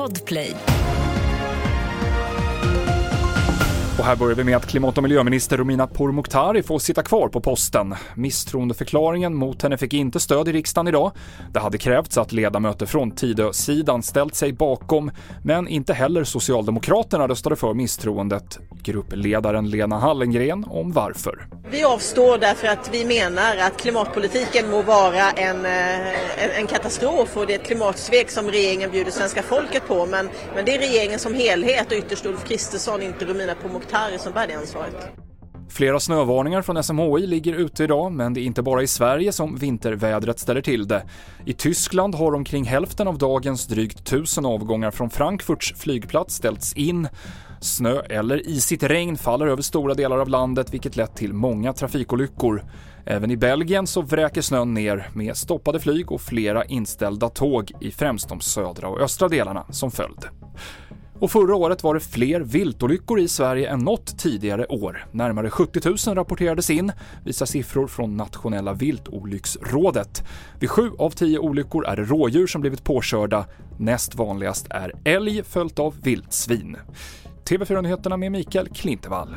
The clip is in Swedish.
Podplay. Och här börjar vi med att klimat och miljöminister Romina Pourmokhtari får sitta kvar på posten. Misstroendeförklaringen mot henne fick inte stöd i riksdagen idag. Det hade krävts att ledamöter från Tidö-sidan ställt sig bakom, men inte heller Socialdemokraterna röstade för misstroendet. Gruppledaren Lena Hallengren om varför. Vi avstår därför att vi menar att klimatpolitiken må vara en, eh, en, en katastrof och det är ett klimatsvek som regeringen bjuder svenska folket på. Men, men det är regeringen som helhet och ytterst Ulf Kristersson, inte Romina Pourmokhtari som bär det ansvaret. Flera snövarningar från SMHI ligger ute idag, men det är inte bara i Sverige som vintervädret ställer till det. I Tyskland har omkring hälften av dagens drygt tusen avgångar från Frankfurts flygplats ställts in. Snö eller isigt regn faller över stora delar av landet vilket lett till många trafikolyckor. Även i Belgien så vräker snön ner med stoppade flyg och flera inställda tåg i främst de södra och östra delarna som följd. Och förra året var det fler viltolyckor i Sverige än något tidigare år. Närmare 70 000 rapporterades in, visar siffror från Nationella viltolycksrådet. Vid sju av tio olyckor är det rådjur som blivit påkörda. Näst vanligast är älg följt av vildsvin. TV4-nyheterna med Mikael Klintevall.